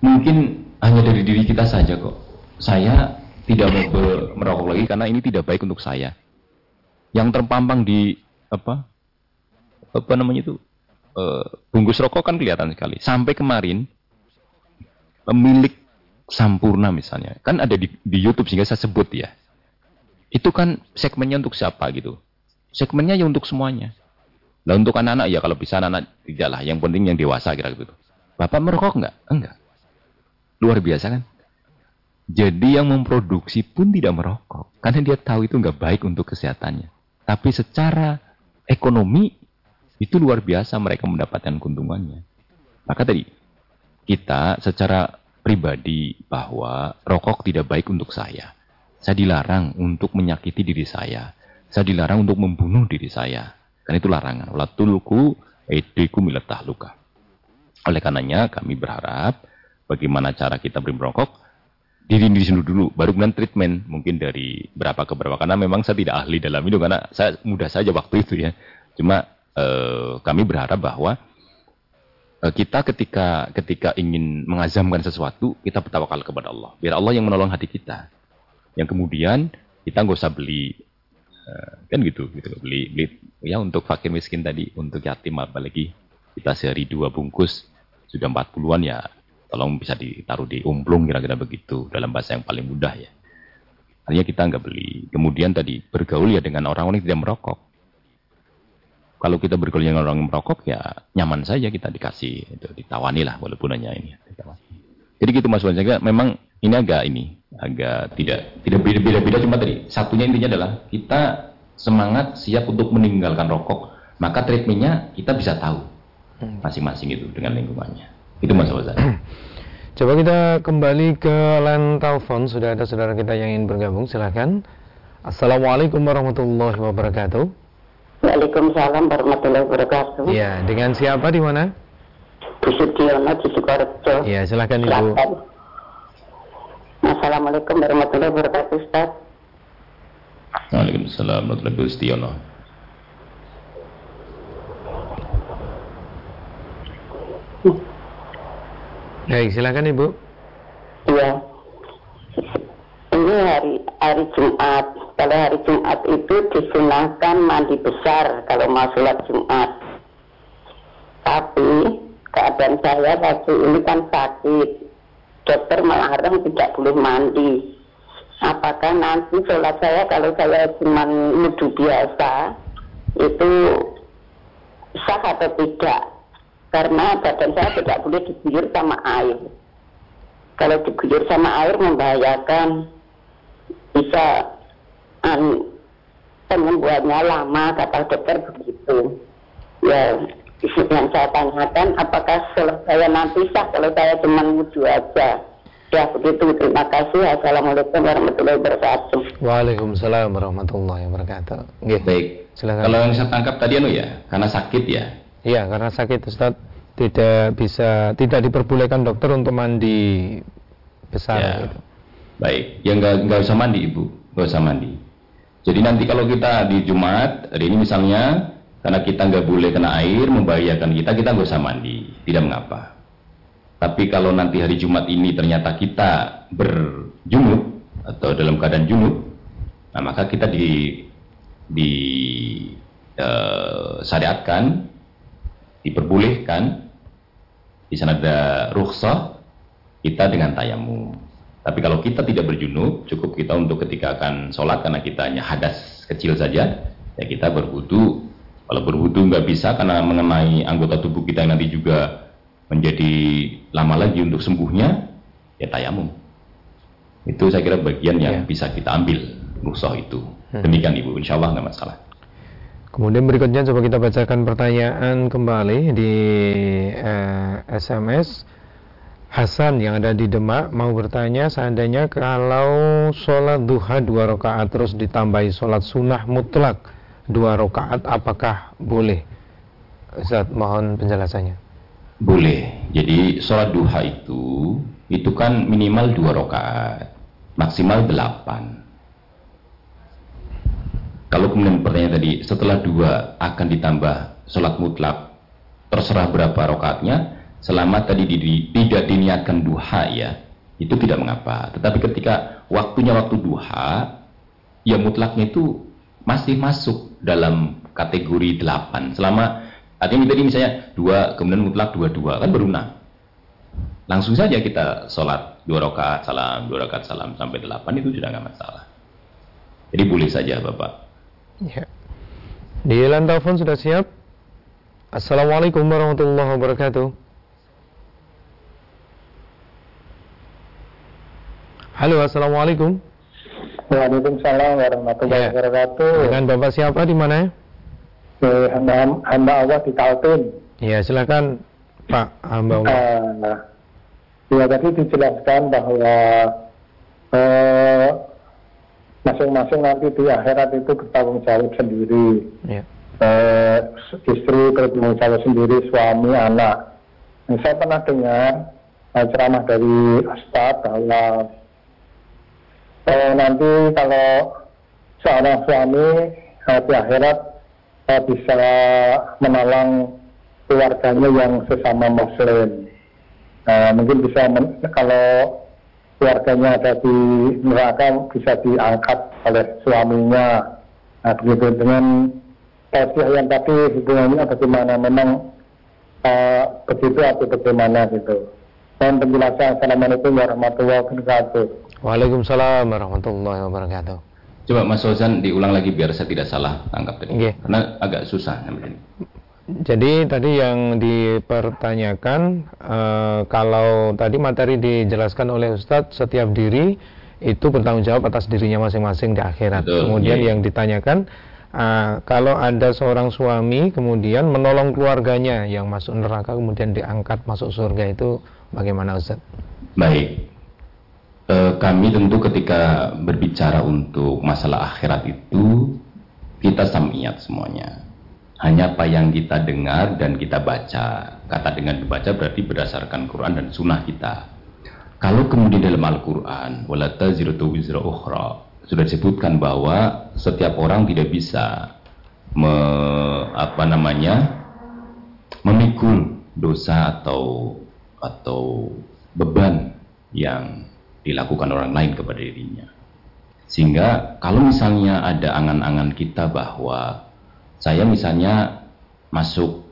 mungkin hanya dari diri kita saja kok. Saya tidak mau merokok lagi karena ini tidak baik untuk saya. Yang terpampang di apa apa namanya itu uh, bungkus rokok kan kelihatan sekali. Sampai kemarin pemilik Sampurna misalnya kan ada di, di YouTube sehingga saya sebut ya. Itu kan segmennya untuk siapa gitu? Segmennya ya untuk semuanya. Nah untuk anak-anak ya kalau bisa anak-anak tidak lah. Yang penting yang dewasa kira gitu. Bapak merokok enggak? Enggak. Luar biasa kan? Jadi yang memproduksi pun tidak merokok. Karena dia tahu itu enggak baik untuk kesehatannya. Tapi secara ekonomi itu luar biasa mereka mendapatkan keuntungannya. Maka tadi, kita secara pribadi bahwa rokok tidak baik untuk saya. Saya dilarang untuk menyakiti diri saya. Saya dilarang untuk membunuh diri saya. Karena itu larangan. Luka. Oleh karenanya kami berharap bagaimana cara kita beri merokok diri diri sendiri dulu, baru kemudian treatment mungkin dari berapa ke berapa. Karena memang saya tidak ahli dalam itu karena saya mudah saja waktu itu ya. Cuma eh, kami berharap bahwa eh, kita ketika ketika ingin mengazamkan sesuatu, kita bertawakal kepada Allah. Biar Allah yang menolong hati kita. Yang kemudian kita nggak usah beli eh, kan gitu gitu beli beli ya untuk fakir miskin tadi untuk yatim apalagi kita sehari dua bungkus sudah empat puluhan ya tolong bisa ditaruh di umplung kira-kira begitu dalam bahasa yang paling mudah ya. Artinya kita nggak beli. Kemudian tadi bergaul ya dengan orang-orang yang tidak merokok. Kalau kita bergaul dengan orang yang merokok ya nyaman saja kita dikasih itu ditawani lah walaupun hanya ini. Jadi gitu Mas Wanjaga memang ini agak ini agak tidak tidak beda-beda cuma tadi. Satunya intinya adalah kita semangat siap untuk meninggalkan rokok. Maka treatmentnya kita bisa tahu hmm. masing-masing itu dengan lingkungannya itu Mas Wanjaga. (clears throat) Coba kita kembali ke line telepon sudah ada saudara kita yang ingin bergabung silahkan. Assalamualaikum warahmatullahi wabarakatuh. Waalaikumsalam warahmatullahi wabarakatuh. Iya, dengan siapa di mana? Bu Sudiono di Sukorejo. Iya, silakan Ibu. Assalamualaikum warahmatullahi wabarakatuh, Ustaz. Waalaikumsalam warahmatullahi wabarakatuh. Baik, silakan Ibu. Iya. Ini hari hari Jumat kalau hari Jumat itu disunahkan mandi besar kalau mau sholat Jumat. Tapi keadaan saya waktu ini kan sakit. Dokter melarang tidak boleh mandi. Apakah nanti sholat saya kalau saya cuma wudhu biasa itu sah atau tidak? Karena badan saya tidak boleh diguyur sama air. Kalau diguyur sama air membahayakan. Bisa anu penyembuhannya lama kata dokter begitu. Ya yang saya tanyakan apakah saya nanti sah? Kalau saya cuma wudhu aja. Ya begitu. Terima kasih. Assalamualaikum warahmatullahi wabarakatuh. Waalaikumsalam warahmatullahi wabarakatuh. Gitu. baik. Silakan. Kalau yang saya tangkap tadi anu ya karena sakit ya iya karena sakit Ustaz tidak bisa tidak diperbolehkan dokter untuk mandi besar ya. gitu. baik ya nggak nggak usah mandi ibu nggak usah mandi jadi nanti kalau kita di Jumat, hari ini misalnya, karena kita nggak boleh kena air, membahayakan kita, kita nggak usah mandi, tidak mengapa. Tapi kalau nanti hari Jumat ini ternyata kita berjunub atau dalam keadaan junub, nah maka kita di di syariatkan, diperbolehkan, di sana ada rukhsah, kita dengan tayamu. Tapi kalau kita tidak berjunub, cukup kita untuk ketika akan sholat karena kita hanya hadas kecil saja, ya kita berwudu. Kalau berwudu nggak bisa karena mengenai anggota tubuh kita yang nanti juga menjadi lama lagi untuk sembuhnya, ya tayamum. Itu saya kira bagian yang Ya. bisa kita ambil rukhsah itu. Hmm. Demikian Ibu, insya Allah nggak masalah. Kemudian berikutnya coba kita bacakan pertanyaan kembali di eh, SMS. Hasan yang ada di Demak mau bertanya seandainya kalau sholat duha dua rakaat terus ditambahi sholat sunnah mutlak dua rakaat apakah boleh? Ustaz mohon penjelasannya. Boleh. Jadi sholat duha itu itu kan minimal dua rakaat, maksimal delapan. Kalau kemudian pertanyaan tadi setelah dua akan ditambah sholat mutlak, terserah berapa rakaatnya, selama tadi di- di- tidak diniatkan duha ya, itu tidak mengapa. Tetapi ketika waktunya waktu duha, ya mutlaknya itu masih masuk dalam kategori delapan. Selama artinya tadi misalnya dua kemudian mutlak dua dua kan baru enam. Langsung saja kita sholat dua rakaat salam dua rakaat salam sampai delapan itu sudah nggak masalah. Jadi boleh saja bapak. Ya. Di line telepon sudah siap? Assalamualaikum warahmatullahi wabarakatuh. Halo, assalamualaikum. Waalaikumsalam warahmatullahi Ya. wabarakatuh. Dengan bapak siapa di mana? Eh, hamba, hamba Allah di Kaltim. Ya, silakan Pak hamba Allah. Eh, ya tadi dijelaskan bahwa eh, masing-masing nanti di akhirat itu bertanggung jawab sendiri. Ya. Eh, istri bertanggung jawab sendiri, suami, anak. Nah, saya pernah dengar eh, ceramah dari Ustadz bahwa eh, nanti kalau seorang suami eh, di akhirat eh, bisa menolong keluarganya yang sesama muslim. Eh, mungkin bisa men- kalau keluarganya ada di neraka bisa diangkat oleh suaminya. Nah, begitu dengan tausiah yang tadi hubungannya bagaimana memang eh, begitu atau bagaimana gitu. Dan penjelasan Assalamualaikum warahmatullahi wabarakatuh. Waalaikumsalam warahmatullahi wabarakatuh. Coba Mas Ozan diulang lagi biar saya tidak salah tangkap tadi. Oke. Karena agak susah. Jadi tadi yang dipertanyakan eh, kalau tadi materi dijelaskan oleh Ustadz setiap diri itu bertanggung jawab atas dirinya masing-masing di akhirat. Betul, kemudian iya. yang ditanyakan eh, kalau ada seorang suami kemudian menolong keluarganya yang masuk neraka kemudian diangkat masuk surga itu bagaimana Ustadz? Baik. Eh, kami tentu ketika berbicara untuk masalah akhirat itu kita samiyat semuanya. Hanya apa yang kita dengar dan kita baca. Kata dengan dibaca berarti berdasarkan Quran dan sunnah kita. Kalau kemudian dalam Al-Quran, wala taziratu wizra ukhra, sudah disebutkan bahwa setiap orang tidak bisa me, apa namanya memikul dosa atau atau beban yang dilakukan orang lain kepada dirinya. Sehingga kalau misalnya ada angan-angan kita bahwa saya misalnya masuk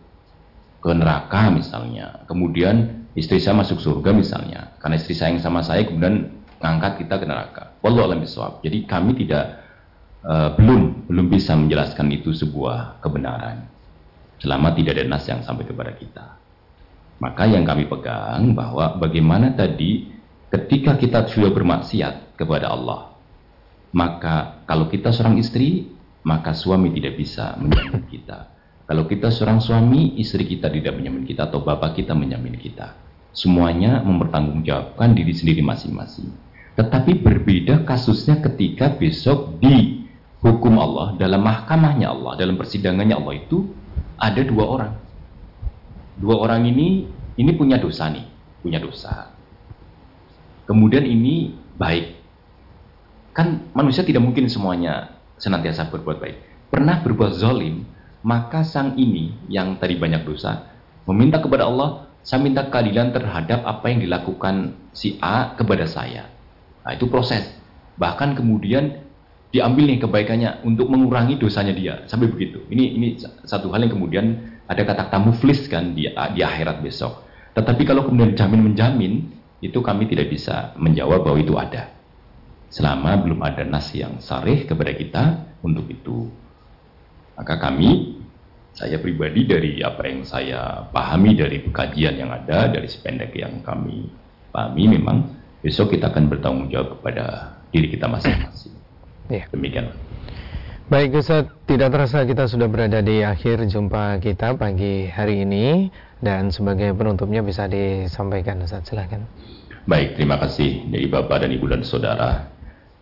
ke neraka misalnya, kemudian istri saya masuk surga misalnya, karena istri sayang sama saya kemudian ngangkat kita ke neraka. Wallahu a'lam. Jadi kami tidak eh, belum belum bisa menjelaskan itu sebuah kebenaran selama tidak ada nas yang sampai kepada kita. Maka yang kami pegang bahwa bagaimana tadi ketika kita sudah bermaksiat kepada Allah, maka kalau kita seorang istri, maka suami tidak bisa menjamin kita. Kalau kita seorang suami, istri kita tidak menjamin kita atau bapak kita menjamin kita. Semuanya mempertanggungjawabkan diri sendiri masing-masing. Tetapi berbeda kasusnya ketika besok di hukum Allah, dalam mahkamahnya Allah, dalam persidangannya Allah itu ada dua orang. Dua orang ini ini punya dosa nih, punya dosa. Kemudian ini baik. Kan manusia tidak mungkin semuanya senantiasa berbuat baik. Pernah berbuat zalim, maka sang ini yang tadi banyak dosa meminta kepada Allah, saya minta keadilan terhadap apa yang dilakukan si A kepada saya. Nah, itu proses. Bahkan kemudian diambil nih kebaikannya untuk mengurangi dosanya dia sampai begitu. Ini ini satu hal yang kemudian ada kata kata muflis kan di, di akhirat besok. Tetapi kalau kemudian jamin menjamin itu kami tidak bisa menjawab bahwa itu ada. Selama belum ada nas yang sarih kepada kita untuk itu. Maka kami saya pribadi dari apa yang saya pahami dari kajian yang ada, dari sependek yang kami pahami memang besok kita akan bertanggung jawab kepada diri kita masing-masing. Ya. Demikian. Baik Ustaz, tidak terasa kita sudah berada di akhir jumpa kita pagi hari ini dan sebagai penutupnya bisa disampaikan Ustaz, silakan. Baik, terima kasih dari Bapak dan Ibu dan Saudara.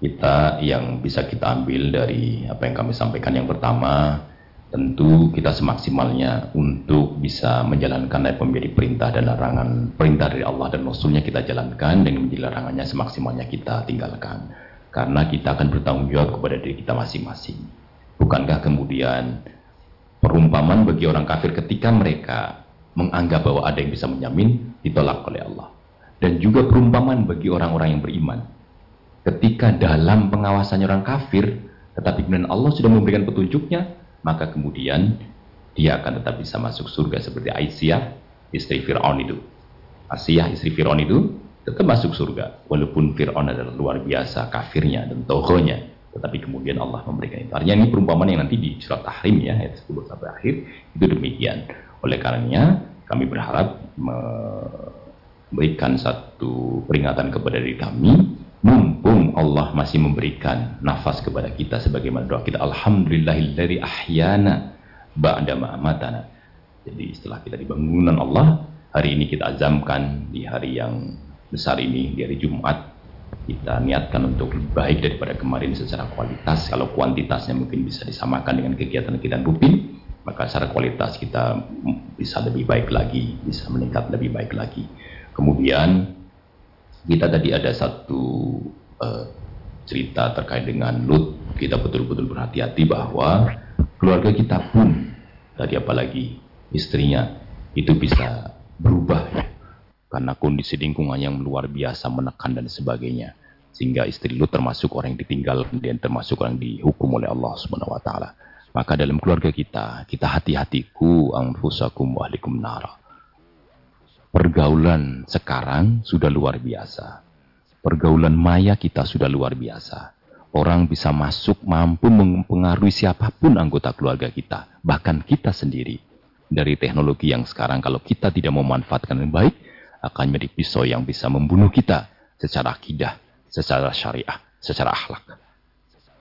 Kita yang bisa kita ambil dari apa yang kami sampaikan yang pertama, tentu kita semaksimalnya untuk bisa menjalankan apa menjadi perintah dan larangan perintah dari Allah dan Rasulnya kita jalankan dengan menjadi larangannya semaksimalnya kita tinggalkan. Karena kita akan bertanggung jawab kepada diri kita masing-masing. Bukankah kemudian perumpamaan bagi orang kafir ketika mereka menganggap bahwa ada yang bisa menjamin ditolak oleh Allah? Dan juga perumpamaan bagi orang-orang yang beriman ketika dalam pengawasannya orang kafir tetapi kemudian Allah sudah memberikan petunjuknya maka kemudian dia akan tetap bisa masuk surga seperti Aisyah, istri Fir'aun itu. Aisyah, istri Fir'aun itu tetap masuk surga. Walaupun Fir'aun adalah luar biasa kafirnya dan tohonya. Tetapi kemudian Allah memberikan itu. Artinya ini perumpamaan yang nanti di surat Tahrim ya, ayat 10 sampai akhir, itu demikian. Oleh karenanya, kami berharap memberikan satu peringatan kepada diri kami mumpung Allah masih memberikan nafas kepada kita sebagaimana doa kita alhamdulillahilladzi ahyana ba'da ma amatana. Jadi setelah kita dibangunan Allah hari ini kita azamkan di hari yang besar ini di hari Jumat. Kita niatkan untuk lebih baik daripada kemarin secara kualitas. Kalau kuantitasnya mungkin bisa disamakan dengan kegiatan-kegiatan rutin maka secara kualitas kita bisa lebih baik lagi bisa meningkat lebih baik lagi. Kemudian kita tadi ada satu uh, cerita terkait dengan Lut. Kita betul-betul berhati-hati bahwa keluarga kita pun tadi apalagi istrinya itu bisa berubah ya. karena kondisi lingkungan yang luar biasa menekan dan sebagainya sehingga istri Lut termasuk orang yang ditinggal dan termasuk orang yang dihukum oleh Allah Subhanahu wa taala. Maka dalam keluarga kita, kita hati-hatiku anfusakum wa ahlikum nara Pergaulan sekarang sudah luar biasa. Pergaulan maya kita sudah luar biasa. Orang bisa masuk mampu mempengaruhi siapa pun anggota keluarga kita, bahkan kita sendiri. Dari teknologi yang sekarang kalau kita tidak memanfaatkan yang baik, akan menjadi pisau yang bisa membunuh kita secara akidah, secara syariah, secara akhlak.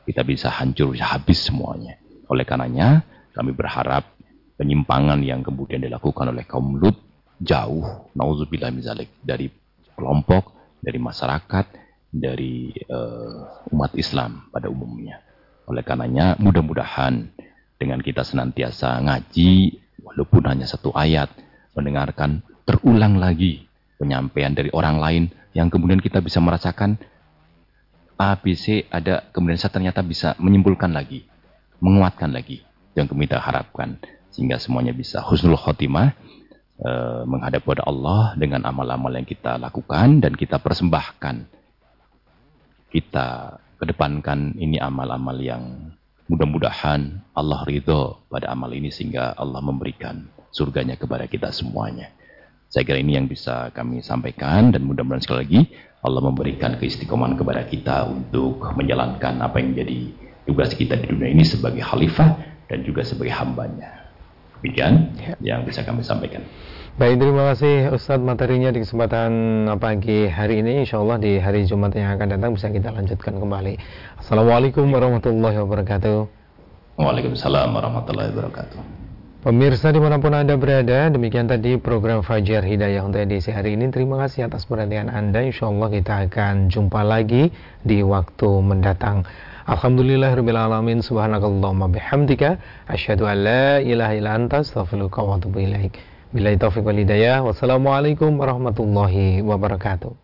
Kita bisa hancur, habis semuanya. Oleh karenanya, kami berharap penyimpangan yang kemudian dilakukan oleh kaum Lut jauh nauzubillah dari kelompok, dari masyarakat, dari uh, umat Islam pada umumnya. Oleh karenanya mudah-mudahan dengan kita senantiasa ngaji walaupun hanya satu ayat mendengarkan terulang lagi penyampaian dari orang lain yang kemudian kita bisa merasakan A, B, C ada kemudian saya ternyata bisa menyimpulkan lagi, menguatkan lagi yang kita harapkan sehingga semuanya bisa husnul khotimah Eh, menghadap kepada Allah dengan amal-amal yang kita lakukan dan kita persembahkan. Kita kedepankan ini amal-amal yang mudah-mudahan Allah ridho pada amal ini sehingga Allah memberikan surganya kepada kita semuanya. Saya kira ini yang bisa kami sampaikan dan mudah-mudahan sekali lagi Allah memberikan keistiqomahan kepada kita untuk menjalankan apa yang menjadi tugas kita di dunia ini sebagai khalifah dan juga sebagai hambanya. Demikian ya. yang bisa kami sampaikan. Baik, terima kasih Ustadz materinya di kesempatan pagi hari ini. Insya Allah di hari Jumat yang akan datang bisa kita lanjutkan kembali. Assalamualaikum warahmatullahi wabarakatuh. Waalaikumsalam warahmatullahi wabarakatuh. Pemirsa di mana pun Anda berada, demikian tadi program Fajar Hidayah untuk edisi hari ini. Terima kasih atas perhatian Anda. Insya Allah kita akan jumpa lagi di waktu mendatang. Alhamdulillahirrahmanirrahim Subhanakallahumma bihamdika Asyadu an la ilaha ila anta Astaghfiruka wa atubu Bila taufiq wal hidayah. Wassalamualaikum warahmatullahi wabarakatuh